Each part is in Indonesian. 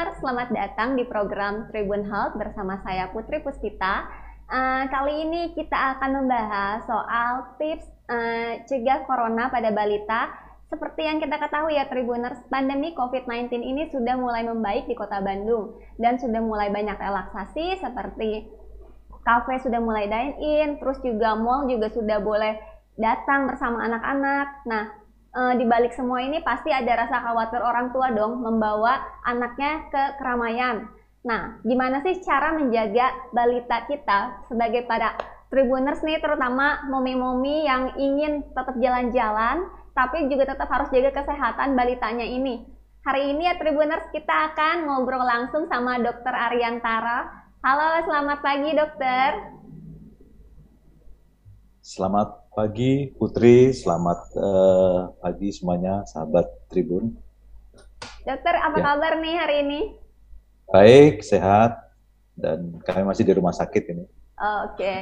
Tribuners, selamat datang di program Tribun Health bersama saya Putri Puspita. Uh, kali ini kita akan membahas soal tips uh, cegah corona pada balita. Seperti yang kita ketahui ya Tribuners, pandemi COVID-19 ini sudah mulai membaik di kota Bandung dan sudah mulai banyak relaksasi seperti kafe sudah mulai dine in, terus juga mall juga sudah boleh datang bersama anak-anak. Nah, e, di balik semua ini pasti ada rasa khawatir orang tua dong membawa anaknya ke keramaian. Nah, gimana sih cara menjaga balita kita sebagai para tribuners nih, terutama momi-momi yang ingin tetap jalan-jalan, tapi juga tetap harus jaga kesehatan balitanya ini. Hari ini ya Tribuners kita akan ngobrol langsung sama Dokter Ariantara. Halo, selamat pagi dokter. Selamat pagi Putri, selamat uh, pagi semuanya sahabat Tribun. Dokter, apa ya. kabar nih hari ini? Baik, sehat, dan kami masih di rumah sakit ini. Oke, okay.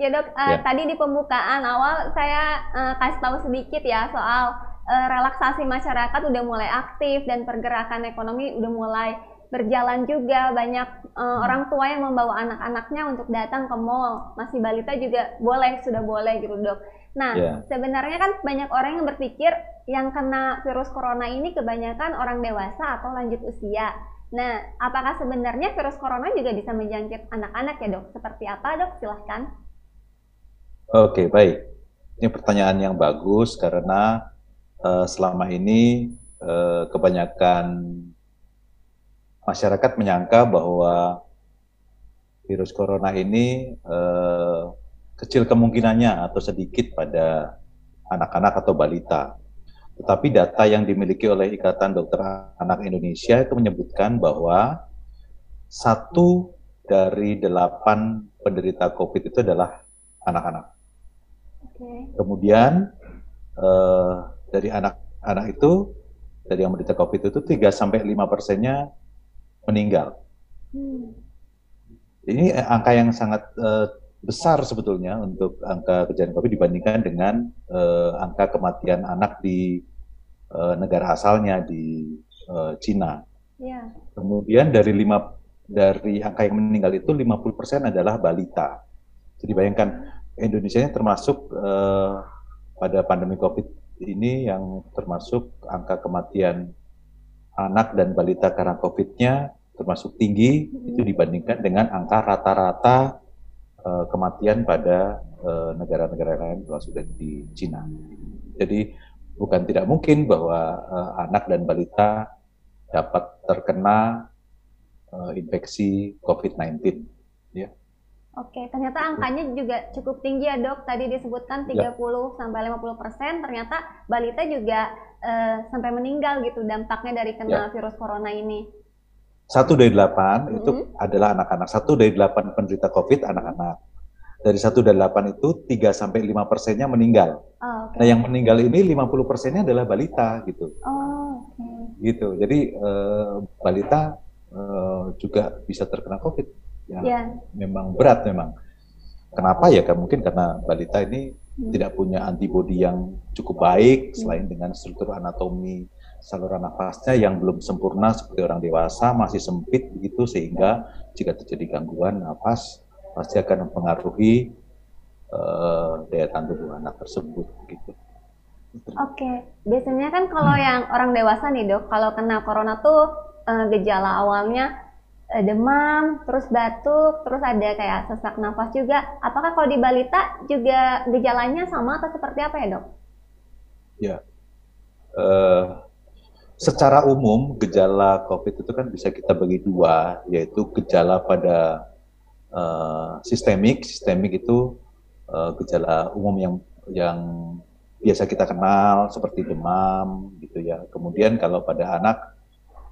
ya dok. Uh, ya. Tadi di pembukaan awal saya uh, kasih tahu sedikit ya soal uh, relaksasi masyarakat udah mulai aktif dan pergerakan ekonomi udah mulai berjalan juga. Banyak uh, orang tua yang membawa anak-anaknya untuk datang ke mall. Masih balita juga boleh sudah boleh gitu dok. Nah yeah. sebenarnya kan banyak orang yang berpikir yang kena virus corona ini kebanyakan orang dewasa atau lanjut usia. Nah apakah sebenarnya virus corona juga bisa menjangkit anak-anak ya dok? Seperti apa dok? Silahkan. Oke okay, baik. Ini pertanyaan yang bagus karena uh, selama ini uh, kebanyakan masyarakat menyangka bahwa virus corona ini eh, kecil kemungkinannya atau sedikit pada anak-anak atau balita. Tetapi data yang dimiliki oleh Ikatan Dokter Anak Indonesia itu menyebutkan bahwa satu dari delapan penderita COVID itu adalah anak-anak. Okay. Kemudian eh, dari anak-anak itu dari yang menderita COVID itu 3 sampai lima persennya meninggal. Hmm. Ini angka yang sangat uh, besar sebetulnya untuk angka kejadian COVID dibandingkan dengan uh, angka kematian anak di uh, negara asalnya di uh, Cina. Yeah. Kemudian dari lima dari angka yang meninggal itu 50% adalah balita. Jadi bayangkan Indonesia ini termasuk uh, pada pandemi COVID ini yang termasuk angka kematian anak dan balita karena COVID-nya termasuk tinggi hmm. itu dibandingkan dengan angka rata-rata uh, kematian pada eh, negara-negara uh, lain kalau sudah di Cina. Jadi bukan tidak mungkin bahwa uh, anak dan balita dapat terkena uh, infeksi COVID-19. Ya. Oke, ternyata angkanya juga cukup tinggi ya dok. Tadi disebutkan 30 ya. sampai 50 persen. Ternyata balita juga uh, sampai meninggal gitu dampaknya dari kena ya. virus corona ini. Satu dari delapan hmm. itu adalah anak-anak. Satu dari delapan penderita COVID anak-anak. Dari satu dari delapan itu tiga sampai lima persennya meninggal. Oh, okay. Nah yang meninggal ini 50 persennya adalah balita gitu. Oh, okay. Gitu. Jadi uh, balita uh, juga bisa terkena COVID yang yeah. memang berat memang. Kenapa ya? Kan mungkin karena balita ini hmm. tidak punya antibodi yang cukup baik hmm. selain dengan struktur anatomi saluran nafasnya yang belum sempurna seperti orang dewasa masih sempit begitu sehingga jika terjadi gangguan nafas pasti akan mempengaruhi uh, daya tahan tubuh anak tersebut gitu. Oke, biasanya kan kalau hmm. yang orang dewasa nih dok, kalau kena corona tuh uh, gejala awalnya Eh, demam, terus batuk, terus ada kayak sesak nafas juga. Apakah kalau di balita juga gejalanya sama atau seperti apa ya dok? Ya, uh, secara umum gejala COVID itu kan bisa kita bagi dua, yaitu gejala pada uh, sistemik. Sistemik itu uh, gejala umum yang yang biasa kita kenal seperti demam gitu ya. Kemudian kalau pada anak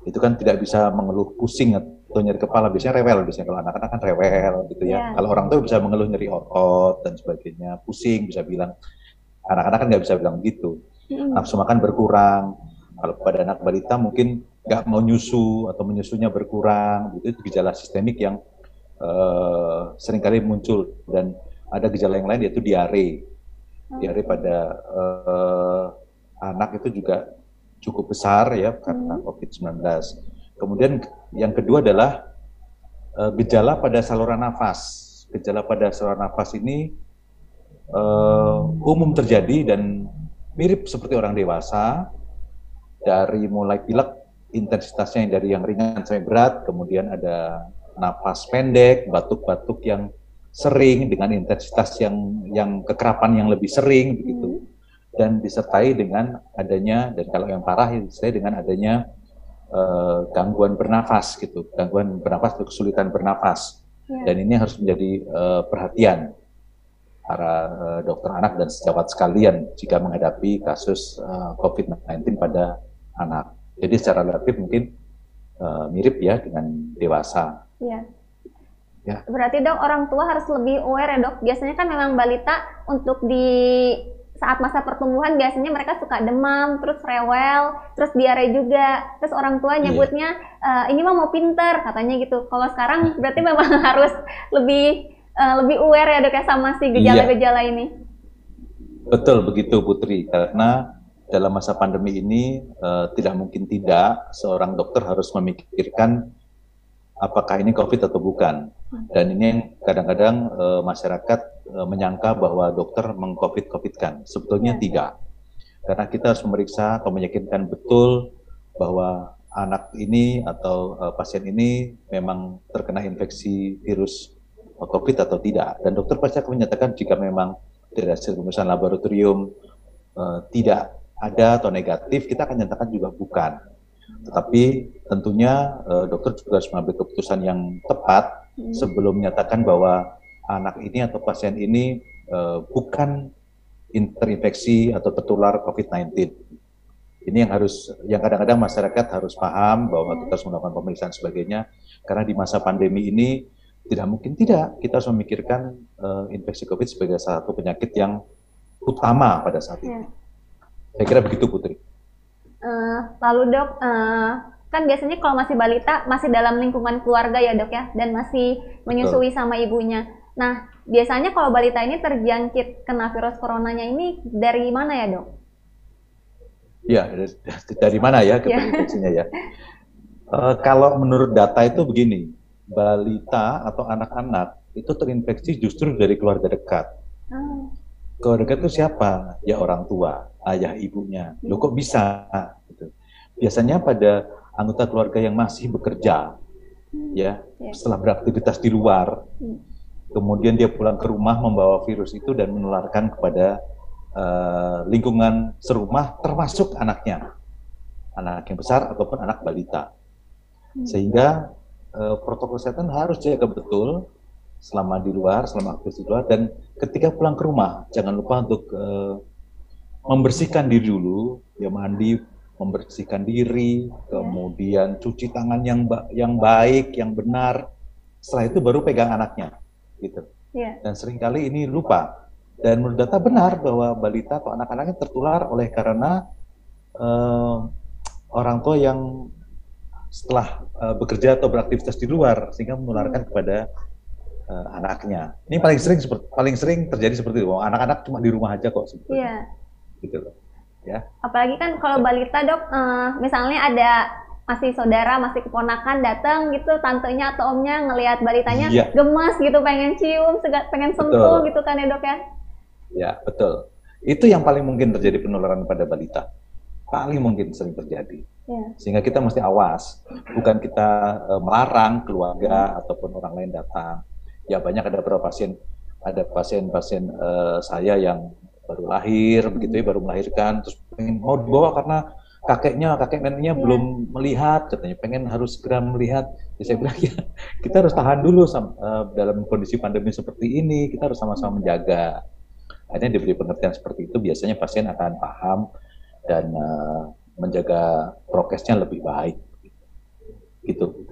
itu kan tidak bisa mengeluh pusing atau nyeri kepala biasanya rewel biasanya kalau anak-anak kan rewel gitu ya yeah. kalau orang tua bisa mengeluh nyeri otot dan sebagainya pusing bisa bilang anak-anak kan nggak bisa bilang begitu mm. nafsu makan berkurang kalau pada anak balita mungkin nggak mau nyusu atau menyusunya berkurang itu gejala sistemik yang uh, sering kali muncul. Dan ada gejala yang lain yaitu diare. Diare pada uh, anak itu juga cukup besar ya karena mm. COVID-19 Kemudian yang kedua adalah uh, gejala pada saluran nafas. Gejala pada saluran nafas ini uh, umum terjadi dan mirip seperti orang dewasa dari mulai pilek intensitasnya yang dari yang ringan sampai berat, kemudian ada nafas pendek, batuk-batuk yang sering dengan intensitas yang yang kekerapan yang lebih sering begitu. Hmm. Dan disertai dengan adanya dan kalau yang parah disertai dengan adanya uh, gangguan bernafas gitu, gangguan bernafas atau kesulitan bernafas. Ya. Dan ini harus menjadi uh, perhatian para uh, dokter anak dan sejawat sekalian jika menghadapi kasus uh, COVID-19 pada anak. Jadi secara relatif mungkin uh, mirip ya dengan dewasa. Iya. Ya. Berarti dok orang tua harus lebih aware ya dok. Biasanya kan memang balita untuk di saat masa pertumbuhan biasanya mereka suka demam, terus rewel, terus diare juga. Terus orang tua iya. nyebutnya yeah. e, ini mah mau pinter katanya gitu. Kalau sekarang berarti memang harus lebih uh, lebih aware ya dok ya sama si gejala-gejala yeah. ini. Betul begitu Putri karena dalam masa pandemi ini uh, tidak mungkin tidak seorang dokter harus memikirkan apakah ini COVID atau bukan. Dan ini kadang-kadang uh, masyarakat uh, menyangka bahwa dokter mengcovid-covidkan. Sebetulnya ya. tidak. Karena kita harus memeriksa atau meyakinkan betul bahwa anak ini atau uh, pasien ini memang terkena infeksi virus COVID atau tidak. Dan dokter pasti akan menyatakan jika memang dari hasil pemeriksaan laboratorium uh, tidak ada atau negatif, kita akan nyatakan juga bukan. Tetapi tentunya uh, dokter juga harus mengambil keputusan yang tepat hmm. sebelum menyatakan bahwa anak ini atau pasien ini uh, bukan terinfeksi atau tertular COVID-19. Ini yang harus, yang kadang-kadang masyarakat harus paham bahwa kita harus melakukan pemeriksaan sebagainya, karena di masa pandemi ini tidak mungkin tidak kita harus memikirkan uh, infeksi COVID sebagai satu penyakit yang utama pada saat ini. Ya. Saya kira begitu Putri. Uh, lalu dok, uh, kan biasanya kalau masih balita masih dalam lingkungan keluarga ya dok ya, dan masih menyusui Betul. sama ibunya. Nah biasanya kalau balita ini terjangkit kena virus coronanya ini dari mana ya dok? Ya dari mana ya keinfeksinya ya? Uh, kalau menurut data itu begini, balita atau anak-anak itu terinfeksi justru dari keluarga dekat. Hmm keluarga itu siapa? Ya orang tua, ayah ibunya. Lo kok bisa? Gitu. Biasanya pada anggota keluarga yang masih bekerja, ya, ya. setelah beraktivitas di luar, hmm. kemudian dia pulang ke rumah membawa virus itu dan menularkan kepada uh, lingkungan serumah, termasuk anaknya, anak yang besar ataupun anak balita. Hmm. Sehingga uh, protokol kesehatan harus jaga betul selama di luar, selama aktif di luar, dan ketika pulang ke rumah jangan lupa untuk uh, membersihkan diri dulu, ya mandi, membersihkan diri, kemudian cuci tangan yang ba yang baik, yang benar. Setelah itu baru pegang anaknya, gitu. Yeah. Dan sering kali ini lupa. Dan menurut data benar bahwa balita atau anak-anaknya tertular oleh karena uh, orang tua yang setelah uh, bekerja atau beraktivitas di luar sehingga menularkan kepada uh, anaknya. Ini paling sering seperti paling sering terjadi seperti itu. Anak-anak cuma di rumah aja kok sebetulnya. Iya. Gitu loh. Ya. Apalagi kan kalau balita dok, uh, misalnya ada masih saudara, masih keponakan datang gitu, tantenya atau omnya ngelihat balitanya iya. gemas gitu, pengen cium, pengen sentuh betul. gitu kan ya dok ya? Ya betul. Itu yang paling mungkin terjadi penularan pada balita. Paling mungkin sering terjadi. Ya. Sehingga kita mesti awas, bukan kita uh, melarang keluarga ataupun orang lain datang, ya banyak ada beberapa pasien ada pasien-pasien uh, saya yang baru lahir begitu ya baru melahirkan terus pengen mau dibawa karena kakeknya kakek neneknya yeah. belum melihat katanya pengen harus segera melihat. Ya saya bilang ya kita harus tahan dulu sama, uh, dalam kondisi pandemi seperti ini kita harus sama-sama menjaga. Akhirnya diberi pengertian seperti itu biasanya pasien akan paham dan uh, menjaga prokesnya lebih baik. Gitu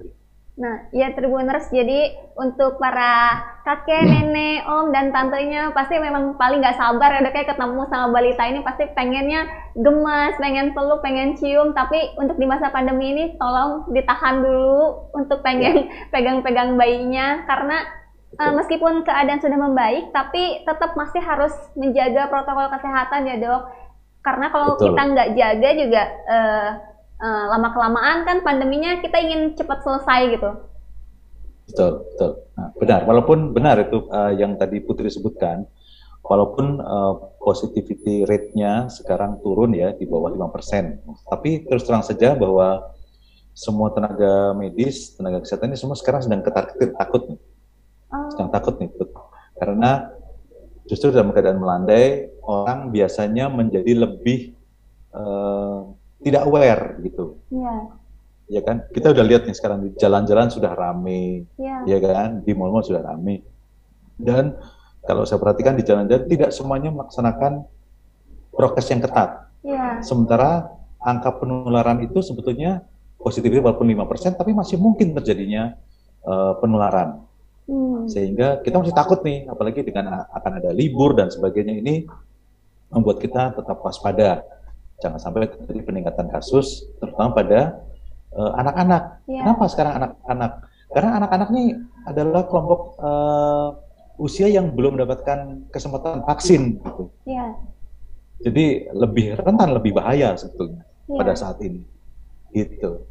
Nah, ya Tribuners, jadi untuk para kakek, nenek, om, dan tantenya pasti memang paling nggak sabar ya ya ketemu sama balita ini pasti pengennya gemas, pengen peluk, pengen cium, tapi untuk di masa pandemi ini tolong ditahan dulu untuk pengen ya. pegang-pegang bayinya karena uh, meskipun keadaan sudah membaik, tapi tetap masih harus menjaga protokol kesehatan ya dok. Karena kalau Betul. kita nggak jaga juga uh, uh, lama kelamaan kan pandeminya kita ingin cepat selesai gitu. Betul, betul. Nah, benar. Walaupun benar itu uh, yang tadi Putri sebutkan, walaupun uh, positivity rate-nya sekarang turun ya di bawah 5%. Tapi terus terang saja bahwa semua tenaga medis, tenaga kesehatan ini semua sekarang sedang ketar-ketir takut nih. Oh. Sedang takut nih. Karena justru dalam keadaan melandai, orang biasanya menjadi lebih uh, tidak aware gitu. Iya. Ya kan? Kita udah lihat nih sekarang di jalan-jalan sudah rame, ya. ya kan? Di mall-mall sudah rame. Dan kalau saya perhatikan di jalan-jalan tidak semuanya melaksanakan prokes yang ketat. Ya. Sementara angka penularan itu sebetulnya positifnya walaupun 5%, tapi masih mungkin terjadinya uh, penularan. Hmm. Sehingga kita masih takut nih, apalagi dengan akan ada libur dan sebagainya ini membuat kita tetap waspada jangan sampai terjadi peningkatan kasus terutama pada eh, anak-anak. Uh, yeah. Kenapa sekarang anak-anak? Karena anak-anak ini adalah kelompok uh, usia yang belum mendapatkan kesempatan vaksin gitu. Yeah. Jadi lebih rentan, lebih bahaya sebetulnya yeah. pada saat ini. Gitu.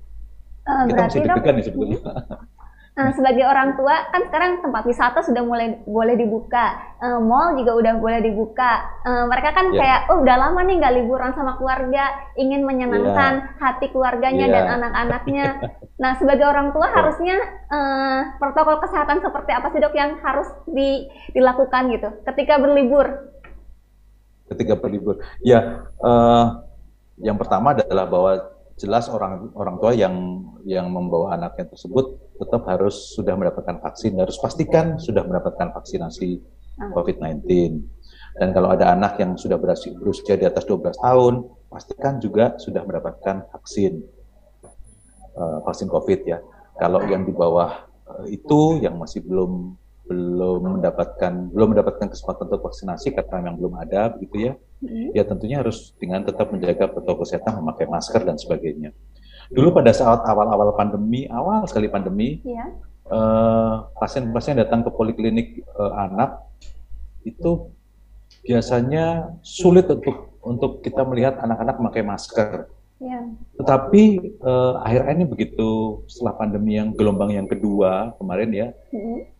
Uh, Kita masih deg-degan nih sebetulnya. Nah, sebagai orang tua kan sekarang tempat wisata sudah mulai boleh dibuka, uh, mall juga udah boleh dibuka. Uh, mereka kan yeah. kayak, oh udah lama nih nggak liburan sama keluarga, ingin menyenangkan yeah. hati keluarganya yeah. dan anak-anaknya. nah, sebagai orang tua yeah. harusnya uh, protokol kesehatan seperti apa sih dok yang harus di, dilakukan gitu ketika berlibur? Ketika berlibur, ya uh, yang pertama adalah bahwa jelas orang orang tua yang yang membawa anaknya tersebut tetap harus sudah mendapatkan vaksin, harus pastikan sudah mendapatkan vaksinasi ah. COVID-19. Dan kalau ada anak yang sudah berusia di atas 12 tahun, pastikan juga sudah mendapatkan vaksin uh, vaksin COVID ya. Kalau yang di bawah uh, itu yang masih belum belum mendapatkan belum mendapatkan kesempatan untuk vaksinasi karena yang belum ada begitu ya hmm. ya tentunya harus dengan tetap menjaga protokol kesehatan memakai masker dan sebagainya dulu pada saat awal-awal pandemi awal sekali pandemi yeah. uh, pasien-pasien datang ke poliklinik uh, anak itu biasanya sulit untuk untuk kita melihat anak-anak memakai masker yeah. tetapi uh, akhir-akhir ini begitu setelah pandemi yang gelombang yang kedua kemarin ya hmm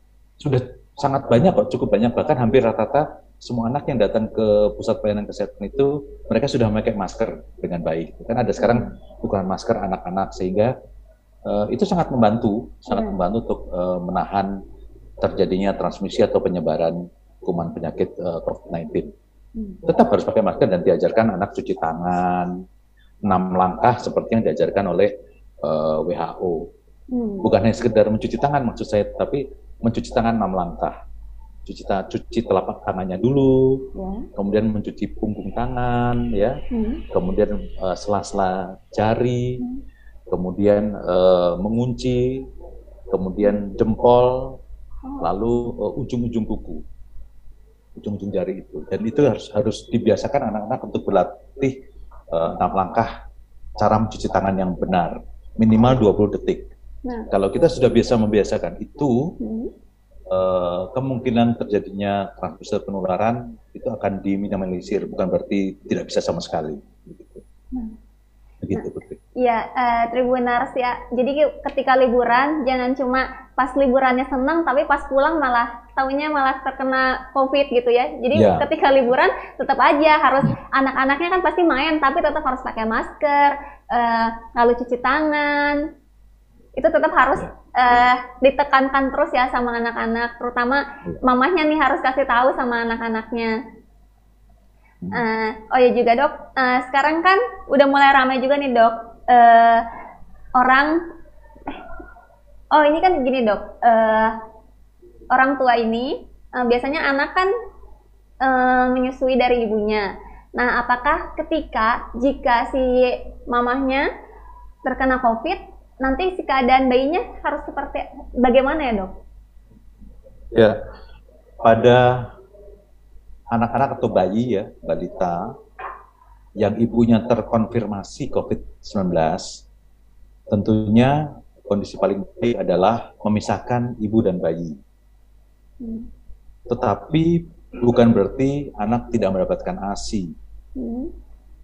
sudah sangat banyak kok, cukup banyak bahkan hampir rata-rata semua anak yang datang ke pusat pelayanan kesehatan itu mereka sudah memakai masker dengan baik. Kan ada sekarang ukuran masker anak-anak sehingga uh, itu sangat membantu, sangat hmm. membantu untuk uh, menahan terjadinya transmisi atau penyebaran kuman penyakit uh, eh, COVID-19. Hmm. Tetap harus pakai masker dan diajarkan anak cuci tangan, enam langkah seperti yang diajarkan oleh uh, WHO. Hmm. Bukan hanya sekedar mencuci tangan maksud saya, tapi mencuci tangan enam langkah. Cuci, ta cuci telapak tangannya dulu, ya. kemudian mencuci punggung tangan, ya, hmm. kemudian uh, sela-sela jari, hmm. kemudian uh, mengunci, kemudian jempol, oh. lalu uh, ujung-ujung kuku, ujung-ujung jari itu. Dan itu harus harus dibiasakan anak-anak untuk berlatih enam uh, langkah cara mencuci tangan yang benar, minimal 20 detik. Nah. Kalau kita sudah biasa membiasakan itu, hmm. Uh, kemungkinan terjadinya transmisi penularan itu akan diminimalisir, bukan berarti tidak bisa sama sekali. Begitu. Begitu, nah. Iya, uh, Tribunars ya. Jadi ketika liburan jangan cuma pas liburannya senang, tapi pas pulang malah tahunya malah terkena COVID gitu ya. Jadi ya. ketika liburan tetap aja harus anak-anaknya kan pasti main, tapi tetap harus pakai masker, uh, lalu cuci tangan, itu tetap harus uh, ditekankan terus ya sama anak-anak, terutama ya. mamahnya nih harus kasih tahu sama anak-anaknya. Uh, oh ya juga dok, uh, sekarang kan udah mulai ramai juga nih dok, uh, orang, eh, oh ini kan gini dok, uh, orang tua ini uh, biasanya anak kan uh, menyusui dari ibunya. Nah, apakah ketika jika si mamahnya terkena COVID, nanti si keadaan bayinya harus seperti bagaimana ya dok? Ya, pada anak-anak atau bayi ya, balita yang ibunya terkonfirmasi COVID-19, tentunya kondisi paling baik adalah memisahkan ibu dan bayi. Hmm. Tetapi bukan berarti anak tidak mendapatkan ASI. Hmm.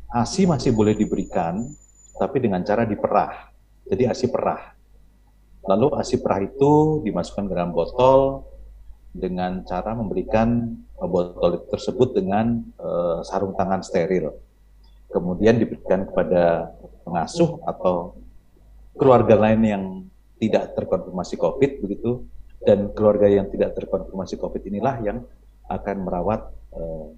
ASI masih boleh diberikan tapi dengan cara diperah. Jadi ASI perah. Lalu ASI perah itu dimasukkan ke dalam botol dengan cara memberikan botol tersebut dengan uh, sarung tangan steril. Kemudian diberikan kepada pengasuh atau keluarga lain yang tidak terkonfirmasi COVID begitu dan keluarga yang tidak terkonfirmasi COVID inilah yang akan merawat uh,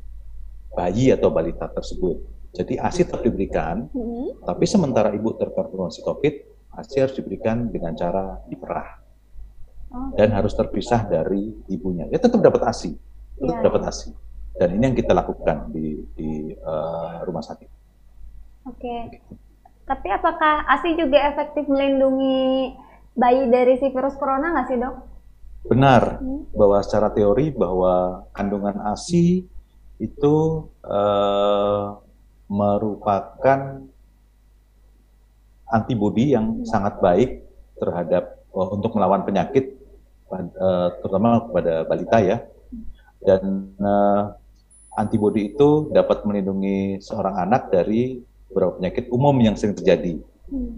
bayi atau balita tersebut. Jadi ASI tetap diberikan, hmm. tapi sementara ibu terkonfirmasi COVID, ASI harus diberikan dengan cara diperah. Oh. Dan harus terpisah dari ibunya. Ya tetap dapat ASI, tetap yeah. dapat ASI. Dan ini yang kita lakukan di, di uh, rumah sakit. Oke. Okay. Tapi apakah ASI juga efektif melindungi bayi dari si virus corona nggak sih dok? Benar, hmm. bahwa secara teori bahwa kandungan ASI itu uh, merupakan antibodi yang sangat baik terhadap uh, untuk melawan penyakit uh, terutama kepada balita ya dan uh, antibodi itu dapat melindungi seorang anak dari beberapa penyakit umum yang sering terjadi hmm.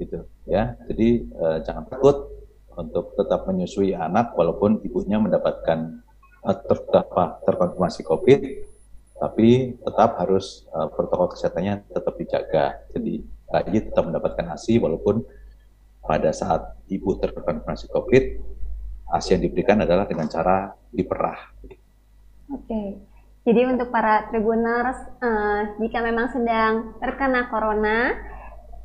gitu ya jadi uh, jangan takut untuk tetap menyusui anak walaupun ibunya mendapatkan uh, terkonfirmasi COVID tapi tetap harus uh, protokol kesehatannya tetap dijaga. Jadi bayi tetap mendapatkan ASI walaupun pada saat ibu terkonfirmasi COVID, ASI yang diberikan adalah dengan cara diperah. Oke, jadi untuk para tribuners, uh, jika memang sedang terkena corona,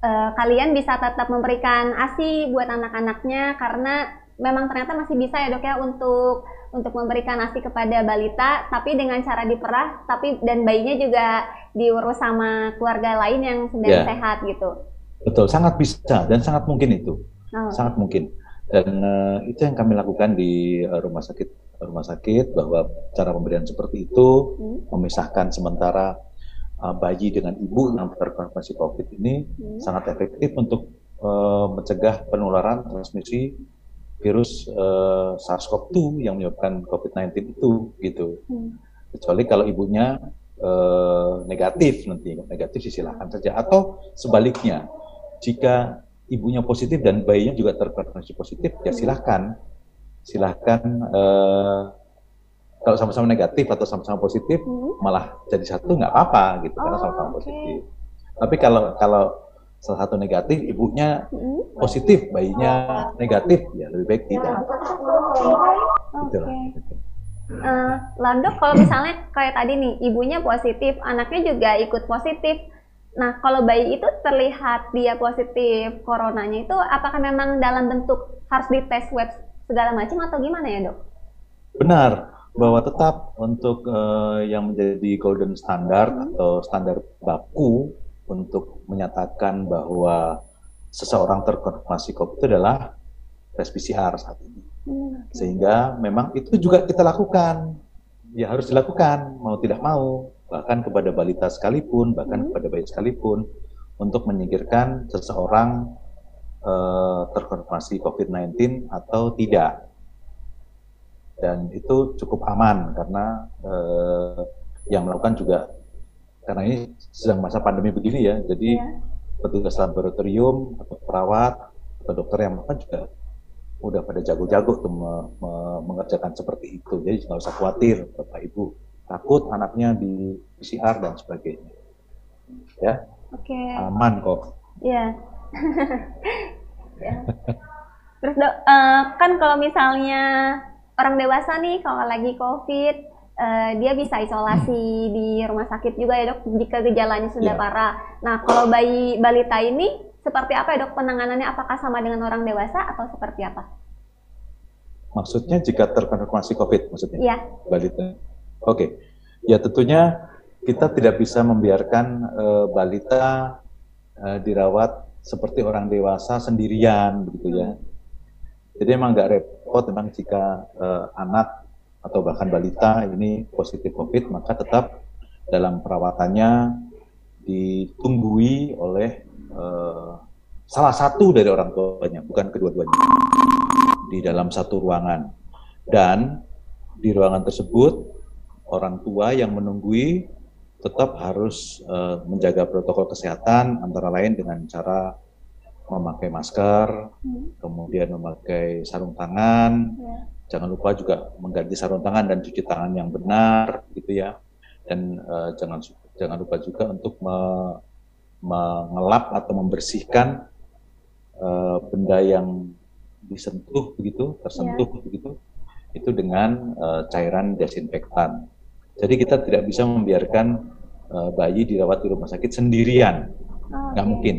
uh, kalian bisa tetap memberikan ASI buat anak-anaknya karena memang ternyata masih bisa ya dok ya untuk untuk memberikan nasi kepada balita tapi dengan cara diperah tapi dan bayinya juga diurus sama keluarga lain yang sedang yeah. sehat gitu. Betul, sangat bisa dan sangat mungkin itu. Oh. Sangat mungkin. Dan uh, itu yang kami lakukan di uh, rumah sakit rumah sakit bahwa cara pemberian seperti itu hmm. memisahkan sementara uh, bayi dengan ibu yang terkonfirmasi COVID ini hmm. sangat efektif untuk uh, mencegah penularan transmisi virus uh, SARS-CoV-2 yang menyebabkan COVID-19 itu gitu. Hmm. Kecuali kalau ibunya uh, negatif nanti negatif silakan saja atau sebaliknya jika ibunya positif dan bayinya juga terkonfirmasi positif ya hmm. silahkan silahkan uh, kalau sama-sama negatif atau sama-sama positif hmm. malah jadi satu nggak apa-apa gitu oh, karena sama-sama okay. positif. Tapi kalau kalau salah satu negatif, ibunya hmm. positif, bayinya negatif, ya lebih baik tidak. Oke. Okay. Uh, eh, lalu kalau misalnya kayak tadi nih, ibunya positif, anaknya juga ikut positif. Nah, kalau bayi itu terlihat dia positif coronanya itu, apakah memang dalam bentuk harus dites web segala macam atau gimana ya dok? Benar, bahwa tetap untuk uh, yang menjadi golden standard hmm. atau standar baku untuk menyatakan bahwa seseorang terkonfirmasi COVID itu adalah tes PCR saat ini. Hmm, Sehingga memang itu juga kita lakukan, ya harus dilakukan mau tidak mau, bahkan kepada balita sekalipun, bahkan hmm. kepada bayi sekalipun, untuk menyingkirkan seseorang uh, terkonfirmasi COVID-19 atau tidak. Dan itu cukup aman karena uh, yang melakukan juga karena ini sedang masa pandemi begini ya, jadi yeah. petugas laboratorium atau perawat atau dokter yang makan juga udah pada jago-jago tuh me me mengerjakan seperti itu. Jadi nggak usah khawatir, bapak ibu takut anaknya di PCR dan sebagainya. Ya, okay. aman kok. Iya. Yeah. Terus dok, uh, kan kalau misalnya orang dewasa nih kalau lagi COVID uh, dia bisa isolasi hmm. di rumah sakit juga ya dok jika gejalanya sudah yeah. parah. Nah kalau bayi balita ini seperti apa ya dok penanganannya? Apakah sama dengan orang dewasa atau seperti apa? Maksudnya jika terkonfirmasi COVID maksudnya? Iya. Balita. Oke, okay. ya tentunya kita tidak bisa membiarkan uh, balita uh, dirawat seperti orang dewasa sendirian begitu ya. Hmm. Jadi emang nggak repot memang jika uh, anak atau bahkan balita ini positif COVID, maka tetap dalam perawatannya ditunggui oleh uh, salah satu dari orang tuanya, bukan kedua-duanya, di dalam satu ruangan. Dan di ruangan tersebut, orang tua yang menunggui tetap harus uh, menjaga protokol kesehatan antara lain dengan cara memakai masker, hmm. kemudian memakai sarung tangan, yeah. Jangan lupa juga mengganti sarung tangan dan cuci tangan yang benar, gitu ya. Dan uh, jangan jangan lupa juga untuk me, mengelap atau membersihkan uh, benda yang disentuh begitu, tersentuh yeah. begitu, itu dengan uh, cairan desinfektan. Jadi kita tidak bisa membiarkan uh, bayi dirawat di rumah sakit sendirian, oh, nggak okay. mungkin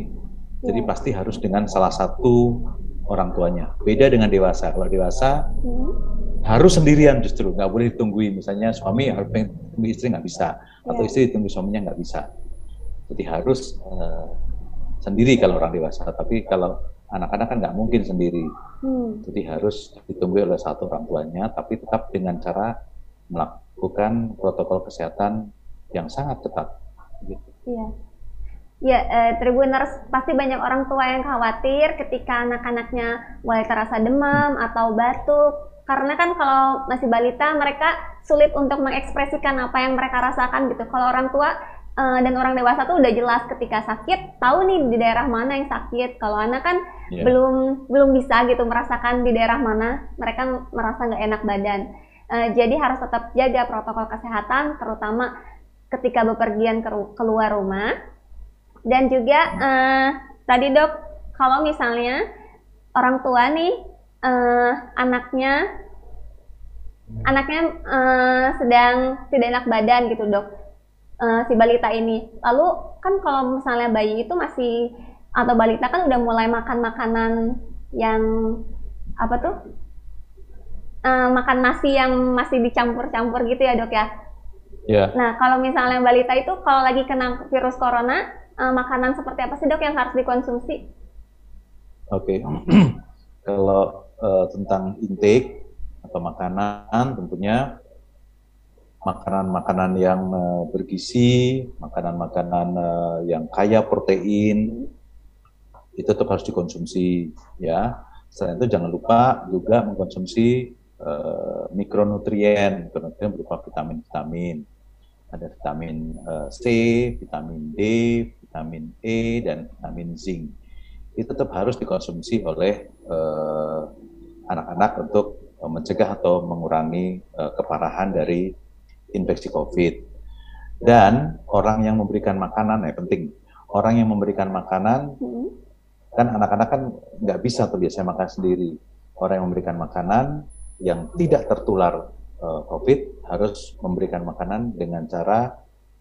jadi iya. pasti harus dengan salah satu orang tuanya. Beda dengan dewasa. Kalau dewasa hmm. harus sendirian justru, nggak boleh ditungguin. Misalnya suami harus tunggu istri nggak bisa, yeah. atau istri ditunggu suaminya nggak bisa. Jadi harus uh, sendiri kalau orang dewasa. Tapi kalau anak-anak kan nggak mungkin sendiri. Hmm. Jadi harus ditunggu oleh satu orang tuanya, tapi tetap dengan cara melakukan protokol kesehatan yang sangat ketat. Gitu. Yeah. Ya, eh, Tribuners pasti banyak orang tua yang khawatir ketika anak-anaknya mulai terasa demam atau batuk. Karena kan kalau masih balita mereka sulit untuk mengekspresikan apa yang mereka rasakan gitu. Kalau orang tua eh, dan orang dewasa tuh udah jelas ketika sakit, tahu nih di daerah mana yang sakit. Kalau anak kan yeah. belum belum bisa gitu merasakan di daerah mana, mereka merasa nggak enak badan. Eh, jadi harus tetap jaga protokol kesehatan, terutama ketika bepergian ke, keluar rumah dan juga uh, tadi dok, kalau misalnya orang tua nih uh, anaknya anaknya uh, sedang tidak enak badan gitu dok, uh, si balita ini. Lalu kan kalau misalnya bayi itu masih atau balita kan udah mulai makan makanan yang apa tuh? Uh, makan nasi yang masih dicampur-campur gitu ya dok ya. Yeah. Nah kalau misalnya balita itu kalau lagi kena virus corona uh, makanan seperti apa sih dok yang harus dikonsumsi? Oke, okay. kalau uh, tentang intake atau makanan tentunya makanan-makanan yang uh, bergizi, makanan-makanan uh, yang kaya protein itu tetap harus dikonsumsi ya. Selain itu jangan lupa juga mengkonsumsi uh, mikronutrien, mikronutrien berupa vitamin-vitamin. Ada vitamin uh, C, vitamin D, vitamin E dan vitamin zinc itu tetap harus dikonsumsi oleh eh, anak-anak uh, untuk mencegah atau mengurangi uh, keparahan dari infeksi COVID. Dan orang yang memberikan makanan, ya penting, orang yang memberikan makanan, hmm. kan anak-anak kan nggak bisa tuh biasanya makan sendiri. Orang yang memberikan makanan yang tidak tertular uh, COVID harus memberikan makanan dengan cara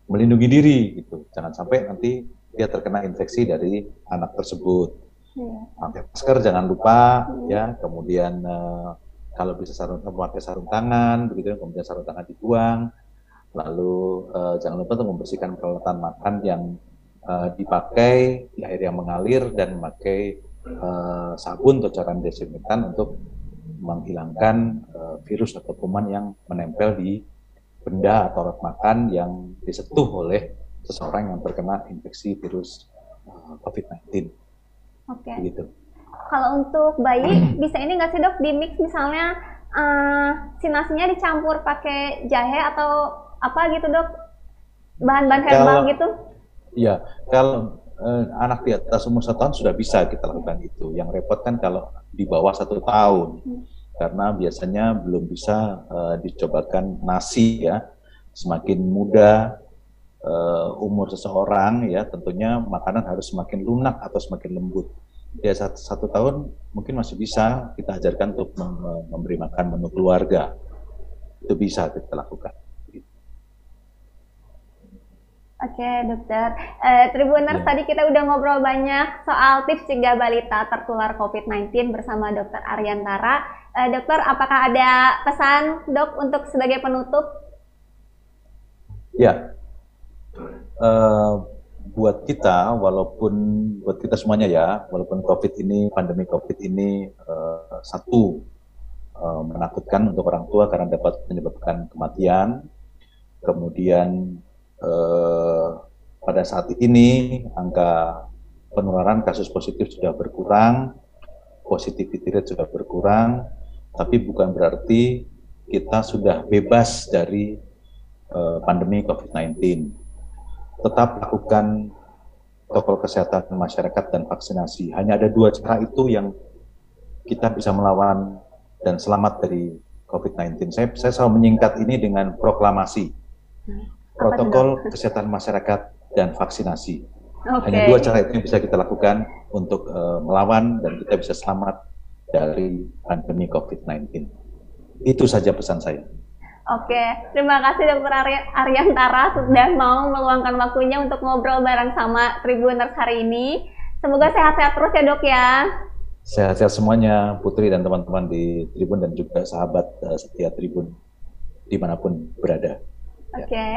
melindungi diri gitu. Jangan sampai nanti dia terkena infeksi dari anak tersebut. Yeah. Pakai masker jangan lupa yeah. ya. Kemudian uh, kalau bisa sarung memakai sarung tangan, begitu kemudian sarung tangan dibuang. Lalu uh, jangan lupa untuk membersihkan peralatan makan yang uh, dipakai di air yang mengalir dan memakai uh, sabun atau cairan desinfektan untuk menghilangkan uh, virus atau kuman yang menempel di benda atau alat makan yang disentuh oleh seseorang yang terkena infeksi virus uh, COVID-19. Oke. Okay. Begitu. Kalau untuk bayi bisa ini nggak sih dok di mix misalnya uh, si nasinya dicampur pakai jahe atau apa gitu dok? Bahan-bahan herbal gitu? Iya, kalau uh, anak di atas umur satu tahun sudah bisa kita lakukan itu. Yang repot kan kalau di bawah satu tahun. Hmm. Karena biasanya belum bisa uh, dicobakan nasi ya. Semakin muda uh, umur seseorang ya tentunya makanan harus semakin lunak atau semakin lembut. Ya satu, satu tahun mungkin masih bisa kita ajarkan untuk memberi makan menu keluarga. Itu bisa kita lakukan. Oke dokter, eh, Tribuners ya. tadi kita udah ngobrol banyak soal tips cegah balita tertular COVID-19 bersama dokter Ariantara. Eh, dokter, apakah ada pesan dok untuk sebagai penutup? Ya, uh, buat kita, walaupun buat kita semuanya ya, walaupun COVID ini, pandemi COVID ini uh, satu uh, menakutkan untuk orang tua karena dapat menyebabkan kematian, kemudian uh, pada saat ini angka penularan kasus positif sudah berkurang, positivity rate sudah berkurang, tapi bukan berarti kita sudah bebas dari uh, pandemi COVID-19 tetap lakukan protokol kesehatan masyarakat dan vaksinasi. Hanya ada dua cara itu yang kita bisa melawan dan selamat dari COVID-19. Saya, saya selalu menyingkat ini dengan proklamasi. Protokol kesehatan masyarakat dan vaksinasi. Okay. Hanya dua cara itu yang bisa kita lakukan untuk uh, melawan dan kita bisa selamat dari pandemi COVID-19. Itu saja pesan saya. Oke, terima kasih Dr. Ariantara sudah mau meluangkan waktunya untuk ngobrol bareng sama Tribuners hari ini. Semoga sehat-sehat terus ya dok ya. Sehat-sehat semuanya Putri dan teman-teman di Tribun dan juga sahabat uh, setia Tribun di mana pun berada. Oke, okay.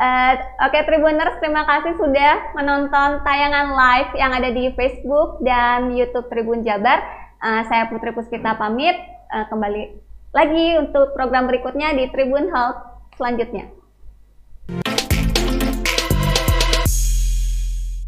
uh, oke okay, Tribuners terima kasih sudah menonton tayangan live yang ada di Facebook dan YouTube Tribun Jabar. Uh, saya Putri Puspita pamit uh, kembali lagi untuk program berikutnya di Tribun Health selanjutnya.